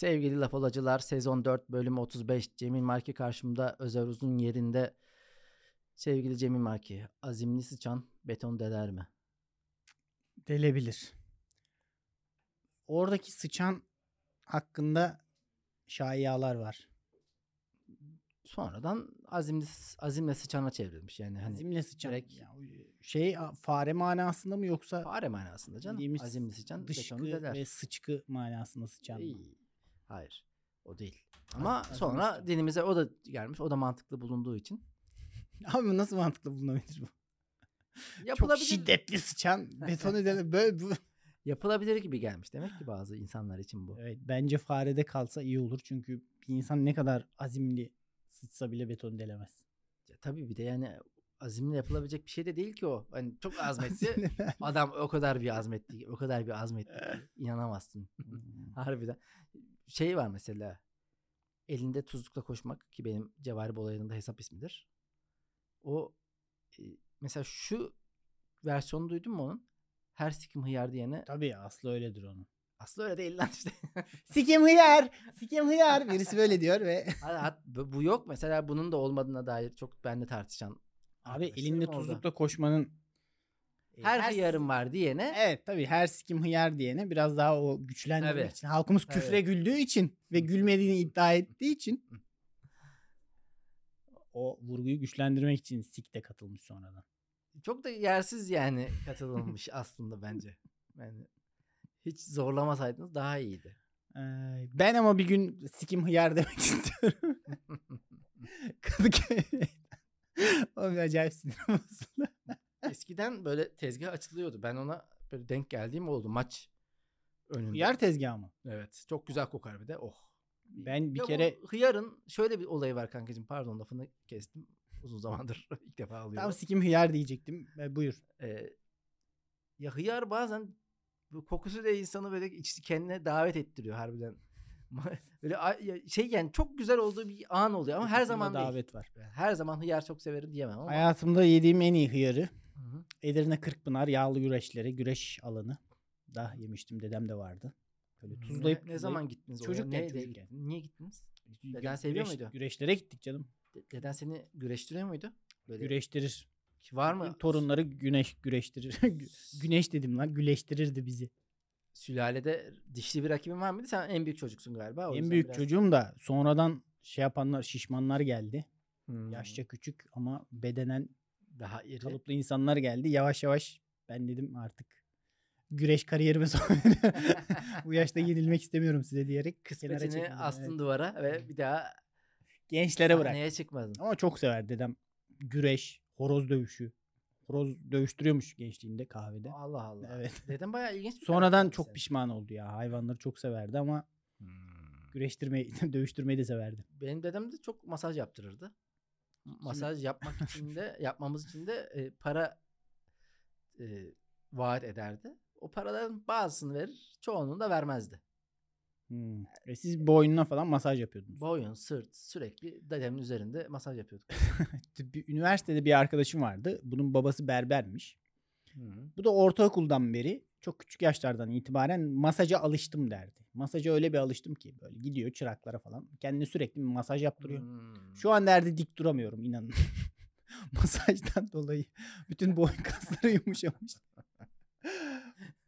Sevgili laf olacılar sezon 4 bölüm 35 Cemil Marki karşımda Özer Uzun yerinde. Sevgili Cemil Marki azimli sıçan beton deler mi? Delebilir. Oradaki sıçan hakkında şayialar var. Sonradan azimli azimle sıçana çevrilmiş yani hani Azimle sıçan. direkt- Ya, şey fare manasında mı yoksa fare manasında canım. Azimli sıçan dışkı betonu deler. ve sıçkı manasında sıçan mı? Hayır. O değil. Ama azimli sonra sıçan. dilimize o da gelmiş. O da mantıklı bulunduğu için. Abi bu nasıl mantıklı bulunabilir bu? Çok Yapılabilir, şiddetli sıçan beton edelim. Böyle bu. yapılabilir gibi gelmiş. Demek ki bazı insanlar için bu. Evet bence farede kalsa iyi olur. Çünkü bir insan ne kadar azimli sıçsa bile beton delemez. Ya tabii bir de yani azimle yapılabilecek bir şey de değil ki o. Hani çok azmetti. Adam o kadar bir azmetti. O kadar bir azmetti. inanamazsın. Hmm. Harbiden. Şey var mesela. Elinde tuzlukla koşmak ki benim Cevahir Bolayı'nın da hesap ismidir. O e, mesela şu versiyonu duydun mu onun? Her sikim hıyar diyene Tabii aslı öyledir onun. aslında öyle değil lan işte. Sikim hıyar. Sikim hıyar. Birisi böyle diyor ve bu yok mesela bunun da olmadığına dair çok benle tartışan abi elinde tuzlukla koşmanın e, her hıyarım var diyene Evet tabii her sikim hıyar diyene biraz daha o güçlendirmek Evet. için. Halkımız küfre Evet. güldüğü için ve gülmediğini iddia ettiği için o vurguyu güçlendirmek için sik de katılmış sonradan. çok da yersiz yani katılılmış aslında bence. Yani hiç zorlamasaydınız daha iyiydi. Ee, ben ama bir gün sikim hıyar demek istiyorum. Kadıköy. o bir acayip sinirim. Eskiden böyle tezgah açılıyordu. Ben ona böyle denk geldiğim oldu maç önünde. Hıyar tezgahı mı? Evet. Çok güzel kokar bir de. Oh. Ben bir Ya kere hıyarın şöyle bir olayı var kankacığım. Pardon lafını kestim. Uzun zamandır ilk defa alıyorum. tam sikim hıyar diyecektim. E, buyur. Ee, ya hıyar bazen bu kokusu da insanı böyle kendine davet ettiriyor harbiden. böyle şey yani çok güzel olduğu bir an oluyor ama her zaman değil. davet var. Her zaman hıyar çok severim diyemem ama. Hayatımda yediğim en iyi hıyarı Hı hı. Edirne Kırkpınar yağlı güreşleri, güreş alanı. Da yemiştim dedem de vardı. Böyle Ne- tuzlayıp ne, zaman gittiniz oraya? Çocukken, çocukken. Niye gittiniz? Deden seviyor güreş- muydu? Güreşlere gittik canım. De- Deden seni güreştiriyor muydu? Böyle Güreştirir. var mı? Torunları güneş güreştirir. Gü- güneş dedim lan güleştirirdi bizi. Sülalede dişli bir rakibin var mıydı? Sen en büyük çocuksun galiba. o en büyük biraz- çocuğum da sonradan şey yapanlar şişmanlar geldi. Hmm, Yaşça küçük ama bedenen daha iri. kalıplı insanlar geldi. Yavaş yavaş ben dedim artık güreş kariyerime son Bu yaşta yenilmek istemiyorum size diyerek kenara Kısmetini çekildim. astın Evet. duvara ve bir daha Gençlere bırak. sahneye çıkmadın. Ama çok sever dedem. Güreş, horoz dövüşü. Horoz dövüştürüyormuş gençliğinde kahvede. Allah Allah. Evet. Deden bayağı ilginç. bir Sonradan çok sen. pişman oldu ya. Hayvanları çok severdi ama Hmm. güreştirmeyi, dövüştürmeyi de severdi. Benim dedem de çok masaj yaptırırdı. Masaj yapmak için de yapmamız için de e, para e, vaat ederdi. O paraların bazısını verir, çoğunluğunu da vermezdi. Hmm. E siz boynuna falan masaj yapıyordunuz. Boyun, sırt sürekli dedemin üzerinde masaj yapıyorduk. Bir- Üniversitede bir arkadaşım vardı. Bunun babası berbermiş. Hı. Bu da ortaokuldan beri çok küçük yaşlardan itibaren masaja alıştım derdi. Masaja öyle bir alıştım ki böyle gidiyor çıraklara falan. Kendine sürekli bir masaj yaptırıyor. Hmm. Şu an derdi dik duramıyorum inanın. Masajdan dolayı bütün boyun kasları yumuşamış.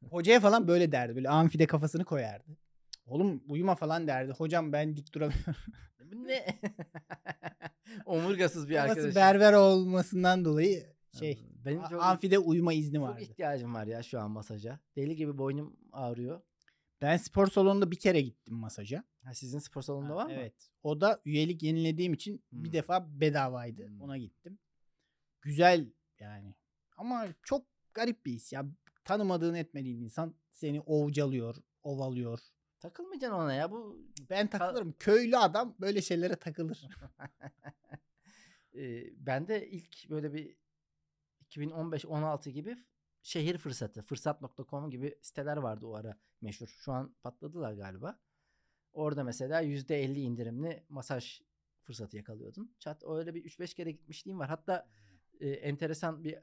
Hocaya falan böyle derdi. Böyle amfide kafasını koyardı. Oğlum uyuma falan derdi. Hocam ben dik duramıyorum. Ne? Omurgasız bir arkadaşım. berber olmasından dolayı şey Benim çok, amfide uyuma izni çok vardı. ihtiyacım var ya şu an masaja. Deli gibi boynum ağrıyor. Ben spor salonunda bir kere gittim masaja. Ha, sizin spor salonunda Ha, var mı? Evet. O da üyelik yenilediğim için Hmm. bir defa bedavaydı. Hmm. Ona gittim. Güzel yani. Ama çok garip bir his ya. Tanımadığın etmediğin insan seni ovcalıyor, ovalıyor. Takılmayacaksın ona ya. Bu Ben takılırım. Köylü adam böyle şeylere takılır. ben de ilk böyle bir 2015-16 gibi şehir fırsatı, fırsat.com gibi siteler vardı o ara meşhur. Şu an patladılar galiba. Orada mesela %50 indirimli masaj fırsatı yakalıyordun. Çat öyle bir 3-5 kere gitmişliğim var. Hatta e, enteresan bir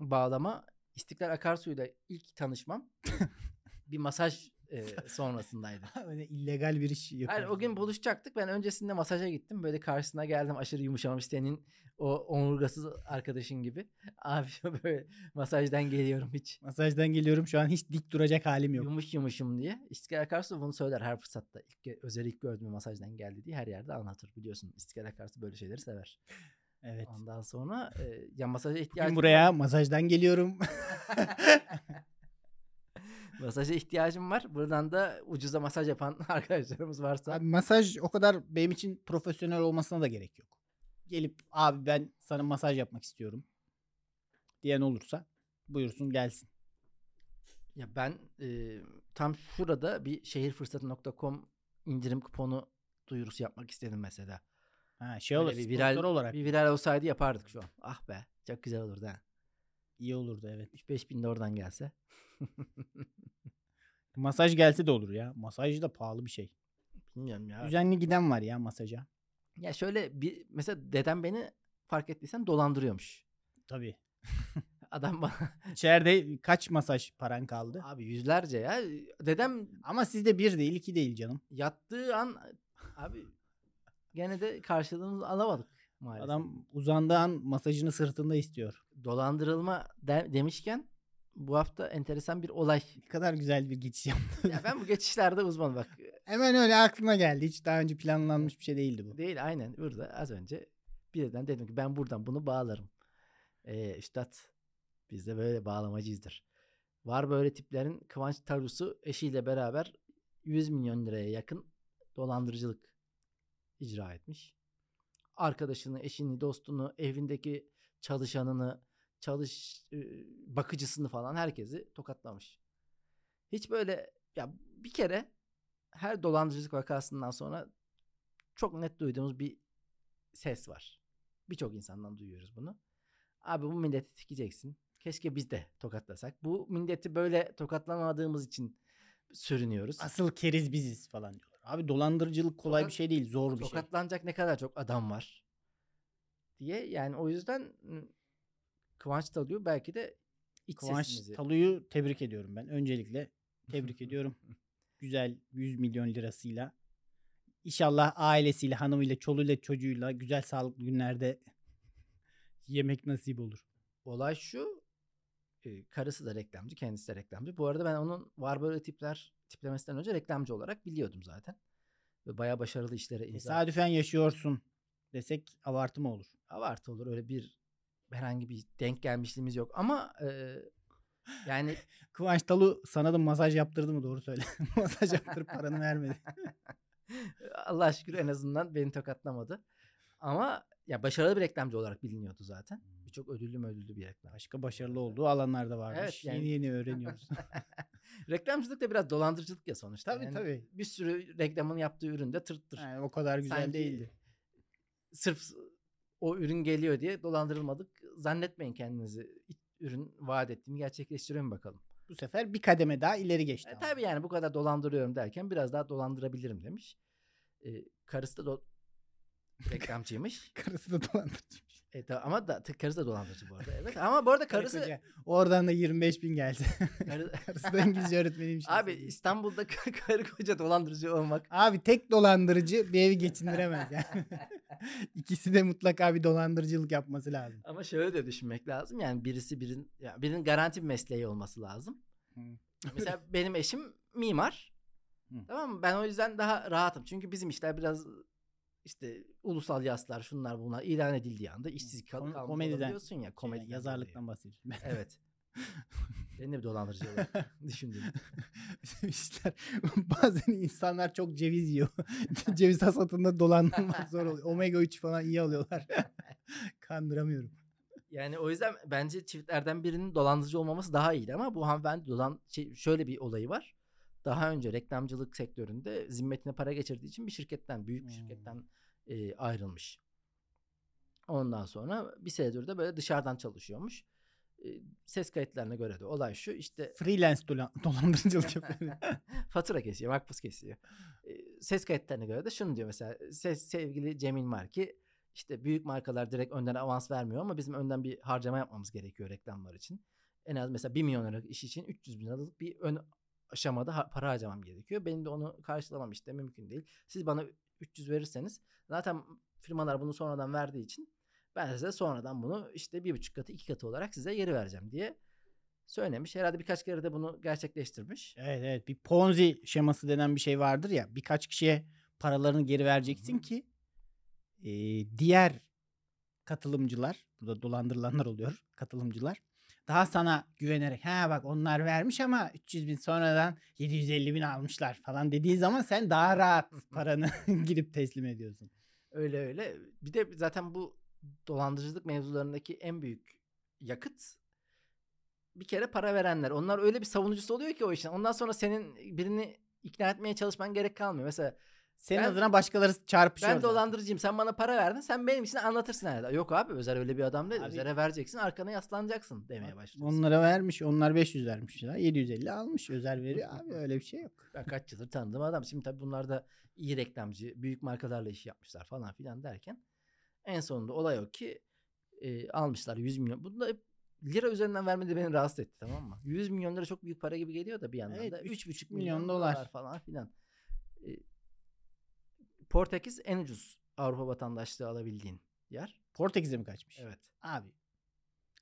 bağlama. İstiklal Akarsu'yla ilk tanışmam bir masaj e, sonrasındaydı. Öyle illegal bir iş yapıyor. Hayır o gün buluşacaktık. Ben öncesinde masaja gittim. Böyle karşısına geldim aşırı yumuşamış senin o omurgasız arkadaşın gibi. Abi böyle masajdan geliyorum hiç. Masajdan geliyorum şu an hiç dik duracak halim yok. Yumuş yumuşum diye. İstiklal Akarsu bunu söyler her fırsatta. İlk, ge- özel ilk gördüğüm masajdan geldi diye her yerde anlatır biliyorsun. İstiklal Akarsu böyle şeyleri sever. Evet. Ondan sonra e, ya masaja Bugün ihtiyacım buraya masajdan geliyorum. masaja ihtiyacım var. Buradan da ucuza masaj yapan arkadaşlarımız varsa Abi masaj o kadar benim için profesyonel olmasına da gerek yok. Gelip abi ben sana masaj yapmak istiyorum diyen olursa buyursun gelsin. Ya ben e, tam şurada bir şehirfırsatı.com indirim kuponu duyurusu yapmak istedim mesela. Ha şey olur bir viral, olarak bir viral olsaydı yapardık şu an. Ah be çok güzel olurdu ha. İyi olurdu evet. 3-5 bin de oradan gelse. Masaj gelse de olur ya. Masaj da pahalı bir şey. Bilmiyorum ya. Düzenli giden var ya masaja. Ya şöyle bir mesela dedem beni fark ettiysen dolandırıyormuş. Tabii. Adam bana İçeride kaç masaj paran kaldı? abi yüzlerce ya. Dedem Ama sizde bir değil iki değil canım. yattığı an abi gene de karşılığını alamadık maalesef. Adam uzandığı an masajını sırtında istiyor. dolandırılma de- demişken bu hafta enteresan bir olay. Ne kadar güzel bir geçiş yaptı. Ya ben bu geçişlerde uzmanım bak. Hemen öyle aklıma geldi. Hiç daha önce planlanmış bir şey değildi bu. Değil aynen burada az önce birden dedim ki ben buradan bunu bağlarım. Ee, üstad biz de böyle bağlamacıyızdır. Var böyle tiplerin Kıvanç Tarus'u eşiyle beraber 100 milyon liraya yakın dolandırıcılık icra etmiş. Arkadaşını, eşini, dostunu, evindeki çalışanını, çalış bakıcısını falan herkesi tokatlamış. Hiç böyle ya bir kere her dolandırıcılık vakasından sonra çok net duyduğumuz bir ses var. Birçok insandan duyuyoruz bunu. Abi bu milleti tikeceksin. Keşke biz de tokatlasak. Bu milleti böyle tokatlamadığımız için sürünüyoruz. Asıl keriz biziz falan diyorlar. Abi dolandırıcılık kolay Tokat- bir şey değil. Zor bir şey. Tokatlanacak ne kadar çok adam var diye. Yani o yüzden Kıvanç Talu'yu belki de iç Kıvanç sesimizi Talu'yu tebrik ediyorum ben. Öncelikle tebrik ediyorum. Güzel 100 milyon lirasıyla. İnşallah ailesiyle, hanımıyla, çoluğuyla, çocuğuyla güzel sağlıklı günlerde yemek nasip olur. Olay şu. E, karısı da reklamcı, kendisi de reklamcı. Bu arada ben onun var böyle tipler tiplemesinden önce reklamcı olarak biliyordum zaten. Ve bayağı başarılı işlere imza. Tesadüfen yaşıyorsun desek abartı mı olur? Abartı olur öyle bir herhangi bir denk gelmişliğimiz yok. Ama e, yani Kıvanç Talu sana da masaj yaptırdı mı doğru söyle. masaj yaptırıp paranı vermedi. Allah şükür en azından beni tokatlamadı. Ama ya başarılı bir reklamcı olarak biliniyordu zaten. Birçok ödüllü ödüllü bir reklam. Başka başarılı olduğu alanlarda varmış. Evet, yani- Yeni yeni öğreniyoruz. Reklamcılık da biraz dolandırıcılık ya sonuçta. tabii Yani tabii. Bir sürü reklamın yaptığı üründe tırttır. Yani o kadar güzel Sanki değildi. Sırf o ürün geliyor diye dolandırılmadık. Zannetmeyin kendinizi. Ürün vaat ettiğimi gerçekleştiriyor mu bakalım. Bu sefer bir kademe daha ileri geçti. E, tabii yani bu kadar dolandırıyorum derken biraz daha dolandırabilirim demiş. E, karısı da do- reklamcıymış. Karısı da dolandırıcıymış. E, ta- ama da karısı da dolandırıcı bu arada. Evet ama bu arada Karı karısı koca. Oradan da 25 bin geldi. karı- Karısı da İngilizce öğretmeniymiş. Abi İstanbul'da karı koca dolandırıcı olmak Abi tek dolandırıcı bir evi geçindiremez yani. İkisi de mutlaka bir dolandırıcılık yapması lazım. ama şöyle de düşünmek lazım. Yani birisi birinin ya birinin garanti bir mesleği olması lazım. Mesela benim eşim mimar. Hı. Tamam mı? Ben o yüzden daha rahatım. Çünkü bizim işler biraz işte ulusal yaslar şunlar bunlar ilan edildiği anda işsiz kal kalmış komediden, olabiliyorsun ya. Şeyden, Komediden yazarlıktan bahsediyorsun. dolayı. Evet. Beni de bir dolandırıcı düşündüm. İşler bazen insanlar çok ceviz yiyor. ceviz hasatında dolandırmak zor oluyor. Omega 3 falan iyi alıyorlar. Kandıramıyorum. Yani o yüzden bence çiftlerden birinin dolandırıcı olmaması daha iyiydi ama bu hanımefendi dolan şey, şöyle bir olayı var. Daha önce reklamcılık sektöründe zimmetine para geçirdiği için bir şirketten, büyük bir Hmm. şirketten e, ayrılmış. Ondan sonra bir senedir de böyle dışarıdan çalışıyormuş. E, ses kayıtlarına göre de olay şu işte Freelance dolan- dolandırıcılık yapıyor. fatura kesiyor, makbuz kesiyor. E, ses kayıtlarına göre de şunu diyor mesela ses, sevgili Cemil Marki işte büyük markalar direkt önden avans vermiyor ama bizim önden bir harcama yapmamız gerekiyor reklamlar için. En az mesela 1 milyon liralık iş için 300 bin liralık bir ön aşamada para harcamam gerekiyor. Benim de onu karşılamam işte mümkün değil. Siz bana 300 verirseniz zaten firmalar bunu sonradan verdiği için ben size sonradan bunu işte bir buçuk katı iki katı olarak size geri vereceğim diye söylemiş. Herhalde birkaç kere de bunu gerçekleştirmiş. Evet evet bir Ponzi şeması denen bir şey vardır ya birkaç kişiye paralarını geri vereceksin ki e, diğer katılımcılar burada dolandırılanlar oluyor katılımcılar daha sana güvenerek ha bak onlar vermiş ama 300 bin sonradan 750 bin almışlar falan dediği zaman sen daha rahat paranı girip teslim ediyorsun. Öyle öyle. Bir de zaten bu dolandırıcılık mevzularındaki en büyük yakıt bir kere para verenler. Onlar öyle bir savunucusu oluyor ki o işin. Ondan sonra senin birini ikna etmeye çalışman gerek kalmıyor. Mesela Senin Ben- adına başkaları çarpışıyor. ben zaten. dolandırıcıyım. Sen bana para verdin. Sen benim için anlatırsın herhalde. Yok abi Özer öyle bir adam değil. Abi- Özer'e vereceksin. Arkana yaslanacaksın demeye başlıyorsun. Onlara vermiş. Onlar 500 vermişler. 750 almış. Özel veriyor abi. Öyle bir şey yok. Ben kaç yıldır tanıdığım adam. Şimdi tabii bunlar da iyi reklamcı, büyük markalarla iş yapmışlar falan filan derken en sonunda olay o ki e, almışlar 100 milyon. Bunu da lira üzerinden vermedi beni rahatsız etti tamam mı? 100 milyon lira çok büyük para gibi geliyor da bir yandan Evet, da üç 3,5 milyon milyon dolar. dolar falan filan. E, Portekiz en ucuz Avrupa vatandaşlığı alabildiğin yer. Portekiz'e mi kaçmış? Evet. Abi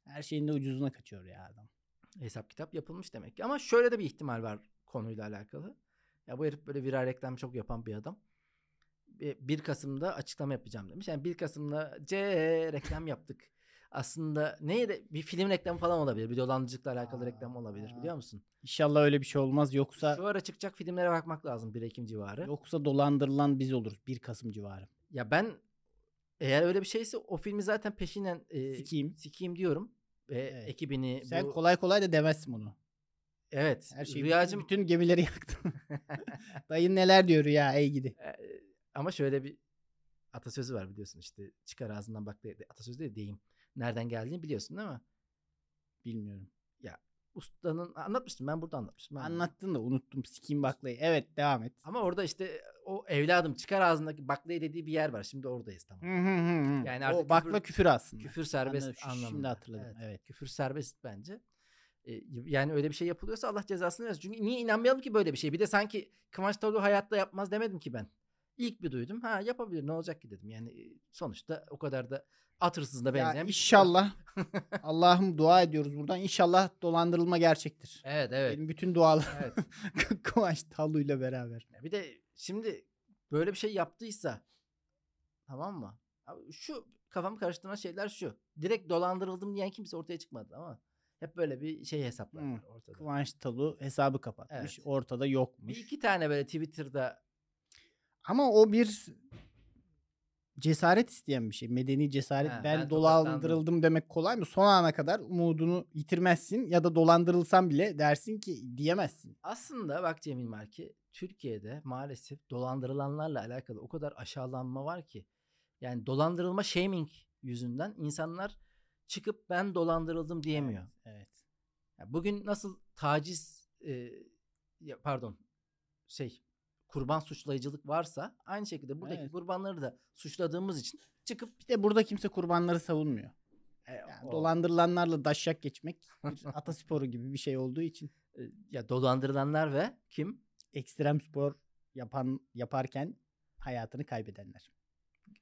her şeyin de ucuzuna kaçıyor ya adam. Hesap kitap yapılmış demek ki. Ama şöyle de bir ihtimal var konuyla alakalı. Ya bu herif böyle viral reklam çok yapan bir adam. Bir- 1 Kasım'da açıklama yapacağım demiş. Yani 1 Kasım'da C reklam yaptık. Aslında neydi? Bir film reklamı falan olabilir. Bir dolandırıcılıkla alakalı Aa, reklam olabilir biliyor musun? İnşallah öyle bir şey olmaz. Yoksa Şu ara çıkacak filmlere bakmak lazım 1 Ekim civarı. yoksa dolandırılan biz oluruz 1 Kasım civarı. Ya ben eğer öyle bir şeyse o filmi zaten peşinen e, Sikeyim. sikeyim diyorum. Ve Evet. ekibini Sen bu... kolay kolay da demezsin bunu. Evet. Her şeyi Rüyacım bütün, bütün gemileri yaktın. Dayın neler diyor ya ey gidi. Ee, ama şöyle bir atasözü var biliyorsun işte çıkar ağzından bak de, atasözü değil deyim. Nereden geldiğini biliyorsun değil mi? Bilmiyorum. Ustanın anlatmıştım ben burada anlatmıştım. ben. Anlattın da unuttum sikiyim baklayı. Evet devam et. Ama orada işte o evladım çıkar ağzındaki baklayı dediği bir yer var. Şimdi oradayız tamam. Hı hı hı hı. Yani o artık bakla küfür- küfür aslında. Küfür serbest Anladım, anlamında. şimdi hatırladım, evet. Küfür serbest bence. Yani öyle bir şey yapılıyorsa Allah cezasını versin. Çünkü niye inanmayalım ki böyle bir şey? Bir de sanki Kıvanç Tatlıtuğ hayatta yapmaz demedim ki ben. İlk bir duydum. Ha yapabilir ne olacak ki dedim. Yani sonuçta o kadar da at hırsızına Ya benzeyen bir şey inşallah Allah'ım dua ediyoruz buradan. İnşallah dolandırılma gerçektir. Evet evet. Benim bütün dualar evet. Kıvanç Tallu'yla beraber. Ya Bir de şimdi böyle bir şey yaptıysa tamam mı? Abi şu kafamı karıştıran şeyler şu. Direkt dolandırıldım diyen kimse ortaya çıkmadı ama hep böyle bir şey hesaplar Hmm. ortada. Kıvanç Tallu hesabı kapatmış. Evet. Ortada Bir yokmuş. iki tane böyle Twitter'da Ama o bir cesaret isteyen bir şey. Medeni cesaret. Ha, ben, ben dolandırıldım demek kolay mı? Son ana kadar umudunu yitirmezsin ya da dolandırılsan bile dersin ki diyemezsin. aslında bak Cemil Marki Türkiye'de maalesef dolandırılanlarla alakalı o kadar aşağılanma var ki. Yani dolandırılma shaming yüzünden insanlar çıkıp ben dolandırıldım diyemiyor. Evet. Ya bugün nasıl taciz e, pardon şey kurban suçlayıcılık varsa aynı şekilde buradaki Evet. kurbanları da suçladığımız için çıkıp Bir de burada kimse kurbanları savunmuyor. e, Yani o- dolandırılanlarla daşyak geçmek bir atasporu gibi bir şey olduğu için e, ya dolandırılanlar ve kim? ekstrem spor yapan yaparken hayatını kaybedenler.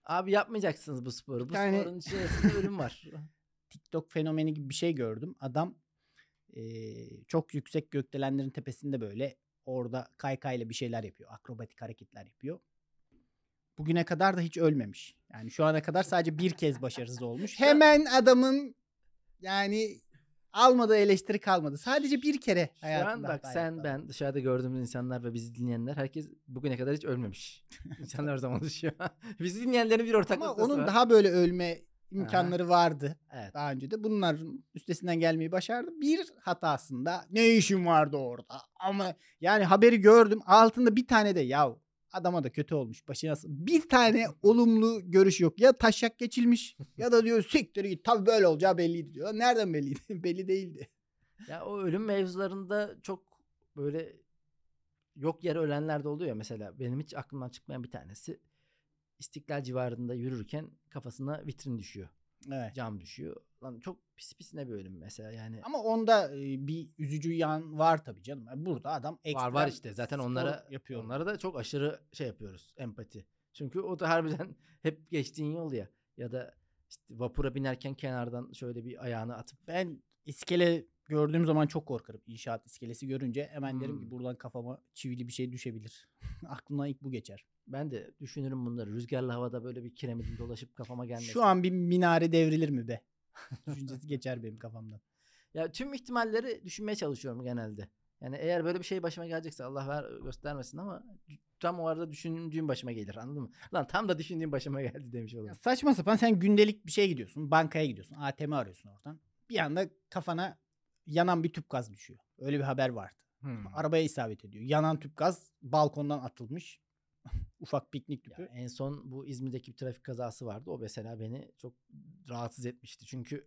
Abi yapmayacaksınız bu sporu. Bu tane- sporun içerisinde ölüm var. TikTok fenomeni gibi bir şey gördüm. Adam eee, çok yüksek gökdelenlerin tepesinde böyle orada kaykayla bir şeyler yapıyor. Akrobatik hareketler yapıyor. Bugüne kadar da hiç ölmemiş. Yani şu ana kadar sadece bir kez başarısız olmuş. Hemen adamın yani almadığı eleştiri kalmadı. Sadece bir kere Şu an hayatında bak sen ben dışarıda gördüğümüz insanlar ve bizi dinleyenler herkes bugüne kadar hiç ölmemiş. İnsanlar o zaman düşüyor. bizi dinleyenlerin bir ortak Ama onun var. daha böyle ölme imkanları vardı. Evet. Daha önce de bunların üstesinden gelmeyi başardı. Bir hatasında ne işim vardı orada? Ama yani haberi gördüm. Altında bir tane de ya adama da kötü olmuş. Başına bir tane olumlu görüş yok. Ya taşak geçilmiş ya da diyor siktir git. Tabii böyle olacağı belliydi diyor. Nereden belliydi? Belli değildi. Ya o ölüm mevzularında çok böyle yok yere ölenler de oluyor ya. Mesela benim hiç aklımdan çıkmayan bir tanesi İstiklal civarında yürürken kafasına vitrin düşüyor. Evet. Cam düşüyor. Lan çok pis pisine bir ölüm mesela yani. Ama onda e, bir üzücü yan var tabii canım. Yani Burada adam ekstra var var işte zaten onlara yapıyor. onlara da çok aşırı şey yapıyoruz empati. Çünkü o da harbiden hep geçtiğin yol ya ya da işte vapura binerken kenardan şöyle bir ayağını atıp Ben iskele gördüğüm zaman çok korkarım. İnşaat iskelesi görünce hemen derim ki Hmm. buradan kafama çivili bir şey düşebilir. Aklımdan ilk bu geçer. ben de düşünürüm bunları. Rüzgarlı havada böyle bir kiremidin dolaşıp kafama gelmesi. Şu an bir minare devrilir mi be? Düşüncesi geçer benim kafamdan. Ya tüm ihtimalleri düşünmeye çalışıyorum genelde. Yani eğer böyle bir şey başıma gelecekse Allah ver göstermesin ama tam o arada düşündüğüm başıma gelir anladın mı? Lan tam da düşündüğüm başıma geldi demiş Ya olurum. saçma sapan sen gündelik bir şey gidiyorsun. Bankaya gidiyorsun. ATM arıyorsun oradan. Bir anda kafana yanan bir tüp gaz düşüyor. Öyle bir haber vardı. Hmm. Arabaya isabet ediyor. Yanan tüp gaz balkondan atılmış. Ufak piknik Ya tüpü. en son bu İzmir'deki bir trafik kazası vardı. O mesela beni çok rahatsız etmişti. Çünkü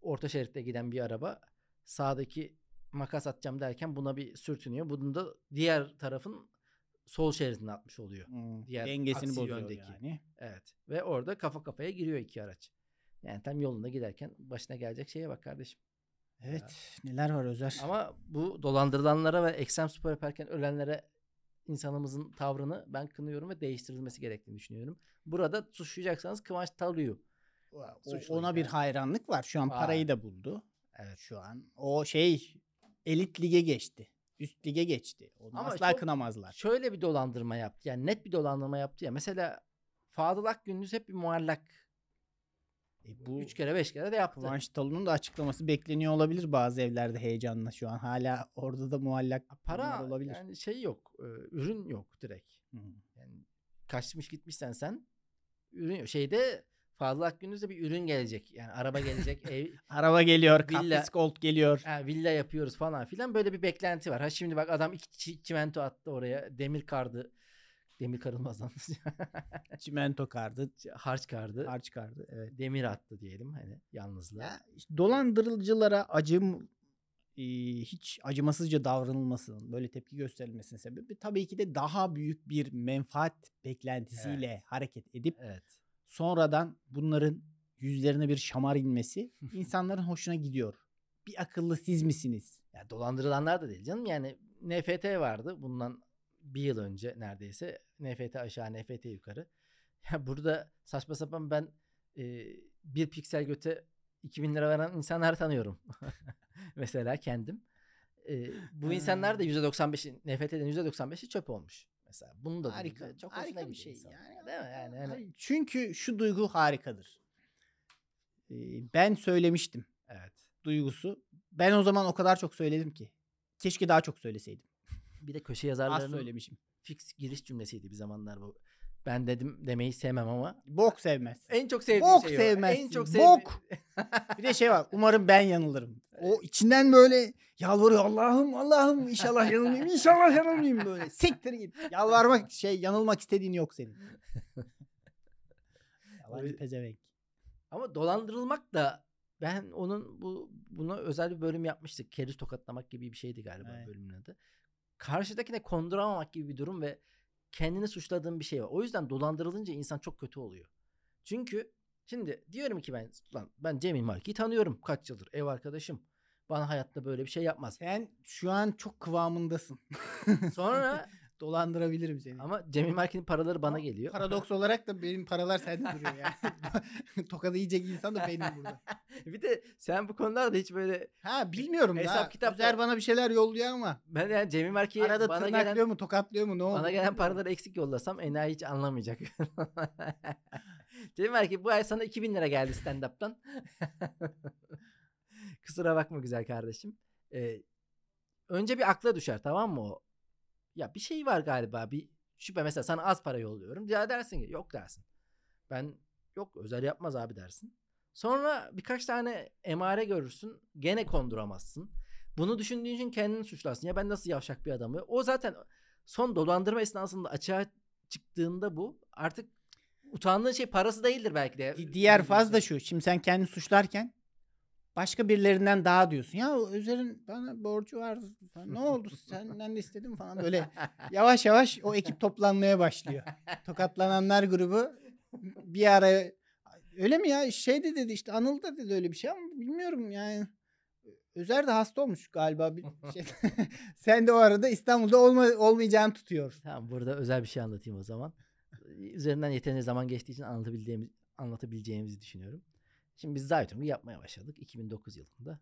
orta şeritte giden bir araba sağdaki makas atacağım derken buna bir sürtünüyor. Bunun da diğer tarafın sol şeridine atmış oluyor. Hmm, Diğer Dengesini bozuyor yöndeki. yani. Evet. Ve orada kafa kafaya giriyor iki araç. Yani tam yolunda giderken başına gelecek şeye bak kardeşim. Evet. Neler var Özer? Ama bu dolandırılanlara ve ekstrem spor yaparken ölenlere insanımızın tavrını ben kınıyorum ve değiştirilmesi gerektiğini düşünüyorum. Burada suçlayacaksanız Kıvanç suçlu ona bir hayranlık var. Şu an Var. parayı da buldu. Evet. Şu an o şey elit lige geçti. Üst lige geçti. Onu Ama asla çok- kınamazlar. Şöyle bir dolandırma yaptı. Yani net bir dolandırma yaptı ya. Mesela Fadıl Akgündüz hep bir muallak. E, bu Üç kere beş kere de yaptı. Kıvanç Talu'nun da açıklaması bekleniyor olabilir bazı evlerde heyecanla şu an. Hala orada da muallak Para olabilir. yani şey yok. e, Ürün yok direkt. Hı. Yani kaçmış gitmişsen sen ürün yok. Şeyde Fadıl Akgündüz'de bir ürün gelecek. Yani araba gelecek, ev, Araba geliyor, Villa- Gold geliyor. ha, villa yapıyoruz falan filan. Böyle bir beklenti var. Ha şimdi bak adam iki çi- çimento attı oraya. Demir kardı. Demir karılmaz lan. Çimento kardı, Harç kardı. harç kardı. Evet. Demir attı diyelim hani yalnızlığa. Ya, işte dolandırıcılara acım e, hiç acımasızca davranılmasının, böyle tepki gösterilmesinin sebebi tabii ki de daha büyük bir menfaat beklentisiyle hareket edip Evet. sonradan bunların yüzlerine bir şamar inmesi insanların hoşuna gidiyor. Bir akıllı siz misiniz? Ya dolandırılanlar da değil canım. Yani NFT vardı bundan bir yıl önce neredeyse. NFT aşağı, NFT yukarı. Ya burada saçma sapan ben e, bir piksel göte 2000 lira veren insanlar tanıyorum. Mesela kendim. E, bu insanlar da Ha. %95'i NFT'den %95'i çöp olmuş. Mesela bunu da Harika, duyunca çok harika bir şey. insanın. Yani, Değil mi? Yani Ay, Çünkü şu duygu harikadır. Ee, ben söylemiştim evet. duygusu. Ben o zaman o kadar çok söyledim ki. Keşke daha çok söyleseydim. Bir de köşe Az yazarlarının söylemişim. fix giriş cümlesiydi bir zamanlar bu. Ben dedim demeyi sevmem ama Bok sevmez. en çok sevdiğim Bok şey o. sevmezsin, En çok bok. Bir de şey var. Umarım ben yanılırım. O içinden böyle yalvarıyor. Allah'ım Allah'ım inşallah yanılmayayım. İnşallah yanılmayayım böyle. Siktir git. Yalvarmak şey yanılmak istediğin yok senin. Yalancı pezevenk. Ama dolandırılmak da ben onun bu buna özel bir bölüm yapmıştık. Keriz tokatlamak gibi bir şeydi galiba Evet. bölümün adı. Karşıdakine konduramamak gibi bir durum ve kendini suçladığın bir şey var. O yüzden dolandırılınca insan çok kötü oluyor. Çünkü şimdi diyorum ki ben lan ben Cemil Marki'yi tanıyorum kaç yıldır ev arkadaşım. Bana hayatta böyle bir şey yapmaz. Sen şu an çok kıvamındasın. Sonra Dolandırabilirim seni. ama Cemil Marki'nin paraları bana geliyor. Paradoks olarak da benim paralar sende duruyor yani. Tokadı yiyecek insan da benim burada. bir de sen bu konularda hiç böyle Ha bilmiyorum Hesap da. kitapta- Üzer bana bir şeyler yolluyor ama. ben yani Cemil Marki'ye Arada bana tırnaklıyor gelen mu tokatlıyor mu ne oldu? Bana gelen paraları eksik yollasam enayi hiç anlamayacak. Cemil ki bu ay sana 2000 lira geldi stand-up'tan. Kusura bakma güzel kardeşim. Ee, önce bir akla düşer tamam mı o? Ya bir şey var galiba bir şüphe mesela sana az para yolluyorum. Ya dersin ki yok dersin. Ben yok özel yapmaz abi dersin. Sonra birkaç tane emare görürsün. Gene konduramazsın. Bunu düşündüğün için kendini suçlarsın. Ya ben nasıl yavşak bir adamım. O zaten son dolandırma esnasında açığa çıktığında bu artık utandığın şey parası değildir belki de. Di- Diğer faz da şu. Şimdi sen kendini suçlarken başka birilerinden daha diyorsun. Ya Özer'in bana borcu var. Ne oldu? Senden de istedim falan. Böyle yavaş yavaş o ekip toplanmaya başlıyor. Tokatlananlar grubu bir ara Öyle mi ya? Şey de dedi işte Anıl da dedi öyle bir şey ama bilmiyorum yani. Özer de hasta olmuş galiba bir şey. Sen de o arada İstanbul'da olma, olmayacağını tutuyor. Tamam burada özel bir şey anlatayım o zaman. Üzerinden yeterince zaman geçtiği için anlatabildiğimiz, anlatabileceğimizi düşünüyorum. Şimdi biz Zaytung'u yapmaya başladık 2009 yılında.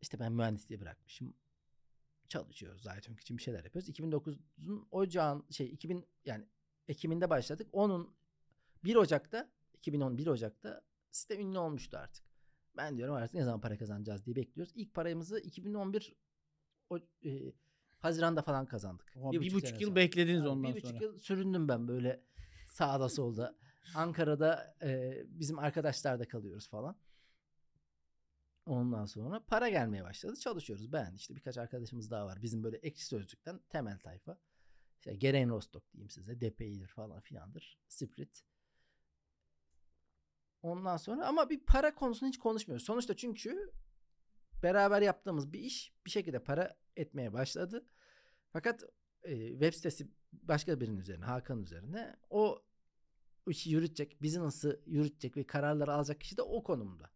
İşte ben mühendisliği bırakmışım. Çalışıyoruz Zaytung için bir şeyler yapıyoruz. 2009'un ocağın şey 2000 yani Ekim'inde başladık. Onun 1 Ocak'ta 2011 Ocak'ta site ünlü olmuştu artık. Ben diyorum artık ne zaman para kazanacağız diye bekliyoruz. İlk paramızı 2011 o, e, Haziran'da falan kazandık. Oha, bir buçuk sene yıl sonra. beklediniz Ha, ondan bir buçuk sonra. yıl süründüm ben böyle sağda solda. Ankara'da e, bizim arkadaşlarda kalıyoruz falan. Ondan sonra para gelmeye başladı. Çalışıyoruz. Ben işte birkaç arkadaşımız daha var. Bizim böyle ekşi sözlükten temel tayfa. İşte Geren Rostock diyeyim size. DPI'dir falan filandır. Sprit. Ondan sonra ama bir para konusunu hiç konuşmuyoruz. Sonuçta çünkü beraber yaptığımız bir iş bir şekilde para etmeye başladı. Fakat e, web sitesi başka birinin üzerine, Hakan üzerine o işi yürütecek, business'ı yürütecek ve kararları alacak kişi de o konumda.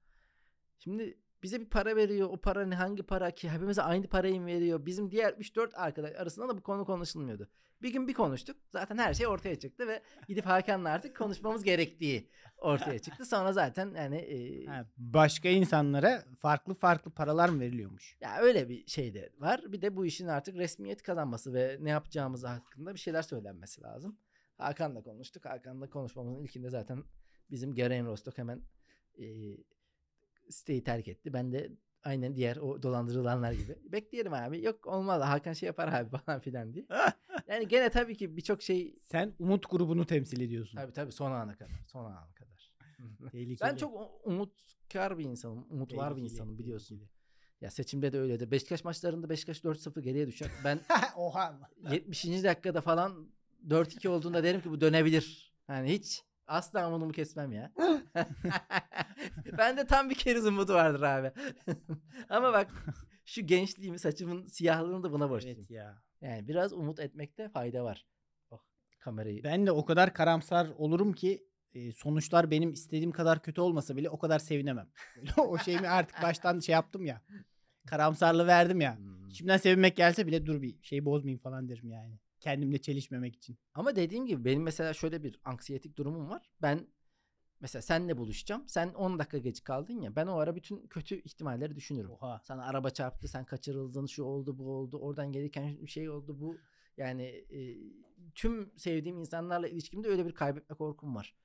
Şimdi bize bir para veriyor. O para ne hangi para ki? Hepimize aynı parayı mı veriyor? Bizim diğer 3-4 arkadaş arasında da bu konu konuşulmuyordu. Bir gün bir konuştuk. Zaten her şey ortaya çıktı ve gidip Hakan'la artık konuşmamız gerektiği ortaya çıktı. Sonra zaten yani e, Ha, başka insanlara farklı farklı paralar mı veriliyormuş? ya öyle bir şey de var. Bir de bu işin artık resmiyet kazanması ve ne yapacağımız hakkında bir şeyler söylenmesi lazım. Hakan'la konuştuk. Hakan'la konuşmamızın ilkinde zaten bizim Geren Rostock hemen e, siteyi terk etti. Ben de aynen diğer o dolandırılanlar gibi. Bekleyelim abi. Yok olmaz. Hakan şey yapar abi falan filan diye. Yani gene tabii ki birçok şey Sen Umut grubunu temsil ediyorsun. tabii tabii son ana kadar. Son ana kadar. Ben çok umutkar bir insanım. Umut var bir insanım biliyorsun. tehlikeli. Ya seçimde de öyledir. Beşiktaş maçlarında Beşiktaş 4-0 geriye düşer. Ben Oha. 70. dakikada falan 4-2 olduğunda derim ki bu dönebilir. Yani hiç asla umudumu kesmem ya. ben de tam bir keriz umudu vardır abi. Ama bak şu gençliğimi saçımın siyahlığını da buna borçluyum. Evet ya. Yani biraz umut etmekte fayda var. Oh kamerayı. Ben de o kadar karamsar olurum ki e, sonuçlar benim istediğim kadar kötü olmasa bile o kadar sevinemem. O şeyimi artık baştan şey yaptım ya. Karamsarlığı verdim ya. Hmm. Şimdiden sevinmek gelse bile dur bir şey bozmayayım falan derim yani. Kendimle çelişmemek için. Ama dediğim gibi benim mesela şöyle bir anksiyetik durumum var. Ben mesela senle buluşacağım. Sen 10 dakika geç kaldın ya. Ben o ara bütün kötü ihtimalleri düşünürüm. Oha. Sana araba çarptı, sen kaçırıldın, şu oldu, bu oldu. Oradan gelirken şey oldu, bu. Yani e, tüm sevdiğim insanlarla ilişkimde öyle bir kaybetme korkum var.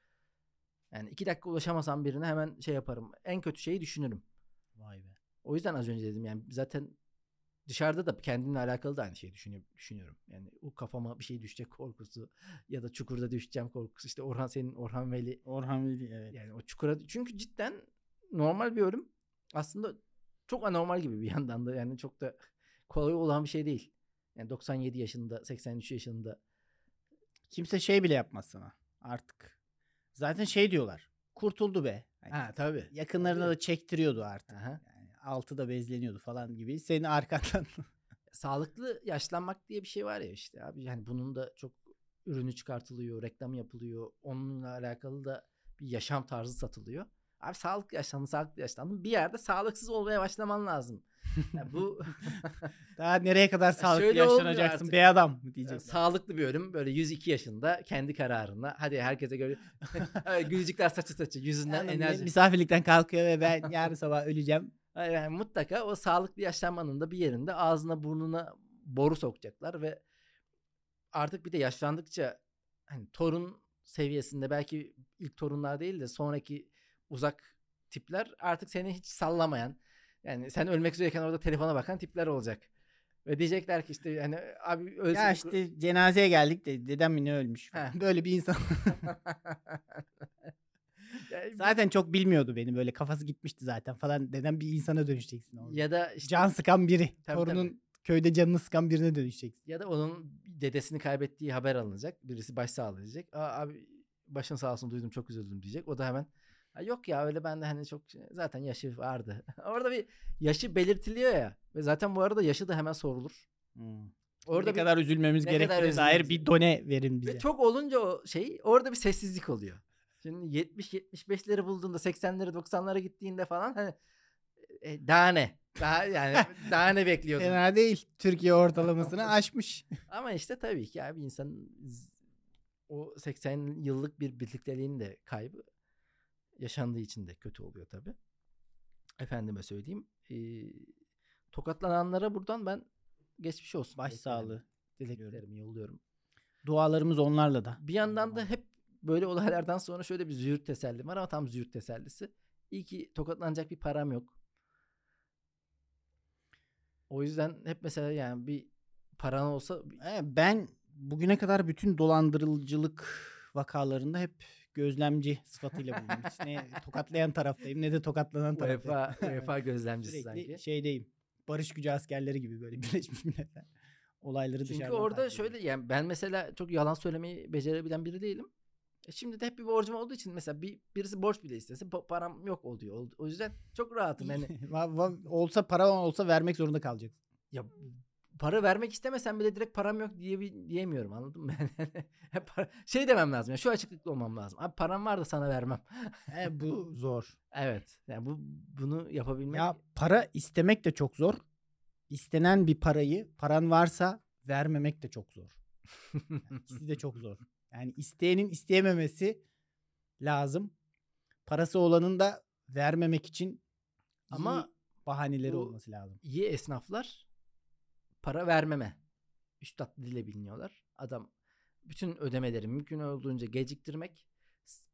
Yani iki dakika ulaşamasam birine hemen şey yaparım. En kötü şeyi düşünürüm. Vay be. O yüzden az önce dedim yani zaten dışarıda da kendimle alakalı da aynı şeyi düşünüyorum. Yani o kafama bir şey düşecek korkusu ya da çukurda düşeceğim korkusu. İşte Orhan senin Orhan Veli Orhan Veli evet. yani o çukura çünkü cidden normal bir ölüm aslında çok anormal gibi bir yandan da yani çok da kolay olan bir şey değil. Yani 97 yaşında, 83 yaşında Kimse şey bile yapmaz sana artık. Zaten şey diyorlar. Kurtuldu be. Hani ha tabii. yakınlarına tabii. da çektiriyordu artık. Aha. Yani altı da bezleniyordu falan gibi. Senin arkandan Sağlıklı yaşlanmak diye bir şey var ya işte abi yani bunun da çok ürünü çıkartılıyor, reklamı yapılıyor. Onunla alakalı da bir yaşam tarzı satılıyor. Abi sağlıklı yaşlandın, sağlıklı yaşlandın. Bir yerde sağlıksız olmaya başlaman lazım. Yani bu daha nereye kadar sağlıklı Şöyle yaşlanacaksın be adam diyeceksin. sağlıklı bir ölüm böyle 102 yaşında kendi kararında hadi herkese göre gülücükler saçı saçı yüzünden Yani enerji. misafirlikten kalkıyor ve ben yarın sabah öleceğim. Yani mutlaka o sağlıklı yaşlanmanın da bir yerinde ağzına burnuna boru sokacaklar ve artık bir de yaşlandıkça hani torun seviyesinde belki ilk torunlar değil de sonraki uzak tipler artık seni hiç sallamayan yani sen ölmek üzereyken orada telefona bakan tipler olacak. Ve diyecekler ki işte hani abi ölsün. Ya işte cenazeye geldik de dedem mi ne ölmüş. Heh. Böyle bir insan. Yani zaten çok bilmiyordu beni böyle kafası gitmişti zaten falan. Dedem bir insana dönüşeceksin orada. ya da işte Can sıkan biri. Tabii, Torunun köyde canını sıkan birine dönüşeceksin. ya da onun dedesini kaybettiği haber alınacak. Birisi başsağlığı diyecek. Aa, abi başın sağ olsun duydum çok üzüldüm diyecek. O da hemen "Ha, yok ya öyle ben de hani çok zaten yaşı vardı. Orada bir yaşı belirtiliyor ya. Ve zaten bu arada yaşı da hemen sorulur. Hmm. Orada ne bir- kadar üzülmemiz gerektiğine dair bir done verin bize. ve çok olunca o şey orada bir sessizlik oluyor. Şimdi 70-75'leri bulduğunda 80'leri 90'lara gittiğinde falan hani e, daha ne? Daha yani daha ne bekliyordun? Fena değil. Türkiye ortalamasını aşmış. Ama işte tabii ki abi insan o 80 yıllık bir birlikteliğin de kaybı yaşandığı için de kötü oluyor tabii. Efendime söyleyeyim. E, tokatlananlara buradan ben geçmiş olsun. Baş sağlığı. Dileklerimi yolluyorum. Dualarımız onlarla da. Bir yandan da hep böyle olaylardan sonra şöyle bir züğürt teselli var ama tam züğürt tesellisi. İyi ki tokatlanacak bir param yok. O yüzden hep mesela yani bir paran olsa Ben bugüne kadar bütün dolandırıcılık vakalarında hep gözlemci sıfatıyla bulundum. Ne tokatlayan taraftayım ne de tokatlanan taraftayım. UEFA, UEFA gözlemcisi Sürekli sanki. şeydeyim. Barış gücü askerleri gibi böyle Birleşmiş Milletler. Olayları Çünkü dışarıdan orada takip ediyor. şöyle yani ben mesela çok yalan söylemeyi becerebilen biri değilim. E şimdi de hep bir borcum olduğu için mesela bir birisi borç bile istese pa- param yok oluyor. O yüzden çok rahatım. Yani olsa para olsa vermek zorunda kalacaksın. ya para vermek istemesem bile direkt param yok diye diyemiyorum anladın mı? Yani para- şey demem lazım. ya şu açıklıklı olmam lazım. Abi param var da sana vermem. E, bu zor. evet. Yani bu bunu yapabilmek Ya para istemek de çok zor. İstenen bir parayı paran varsa vermemek de çok zor. İkisi de çok zor. Yani isteyenin isteyememesi lazım. Parası olanın da vermemek için Ama bahaneleri olması lazım. iyi esnaflar para vermeme. Üstad dile biliniyorlar. Adam bütün ödemeleri mümkün olduğunca geciktirmek,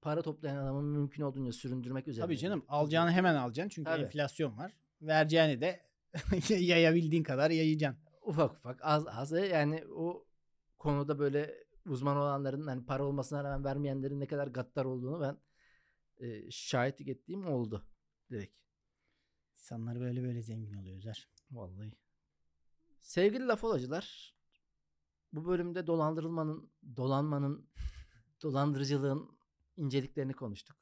para toplayan adamı mümkün olduğunca süründürmek üzere. Tabii canım alacağını hemen alacaksın çünkü Tabii. enflasyon var. Vereceğini de yayabildiğin kadar yayacaksın. ufak ufak az az yani o konuda böyle uzman olanların hani para olmasına rağmen vermeyenlerin ne kadar gaddar olduğunu ben e, şahitlik ettiğim oldu direkt. İnsanlar böyle böyle zengin oluyor Özer. Vallahi. Sevgili laf olacılar, bu bölümde dolandırılmanın, dolanmanın, dolandırıcılığın inceliklerini konuştuk.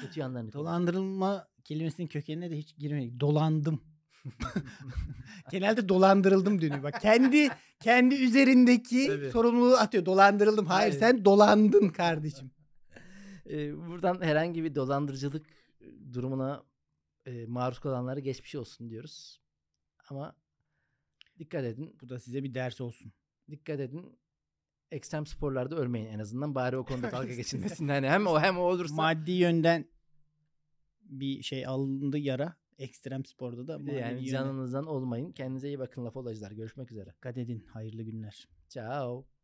Kötü yanlarını konuştuk. Dolandırılma kelimesinin kökenine de hiç girmedik. Dolandım. Genelde dolandırıldım dönüyor. Bak kendi kendi üzerindeki Tabii. sorumluluğu atıyor. Dolandırıldım. Hayır, Hayır. sen dolandın kardeşim. Ee, buradan herhangi bir dolandırıcılık durumuna e, maruz kalanlara geçmiş olsun diyoruz. Ama dikkat edin, Bu da size bir ders olsun. dikkat edin. Ekstrem sporlarda ölmeyin en azından. Bari o konuda dalga geçilmesin. Hani hem o hem o olursa. Maddi yönden bir şey alındı yara. Ekstrem sporda da yani canınızdan olmayın. Kendinize iyi bakın laf olacılar. Görüşmek üzere. dikkat edin. Hayırlı günler. Ciao.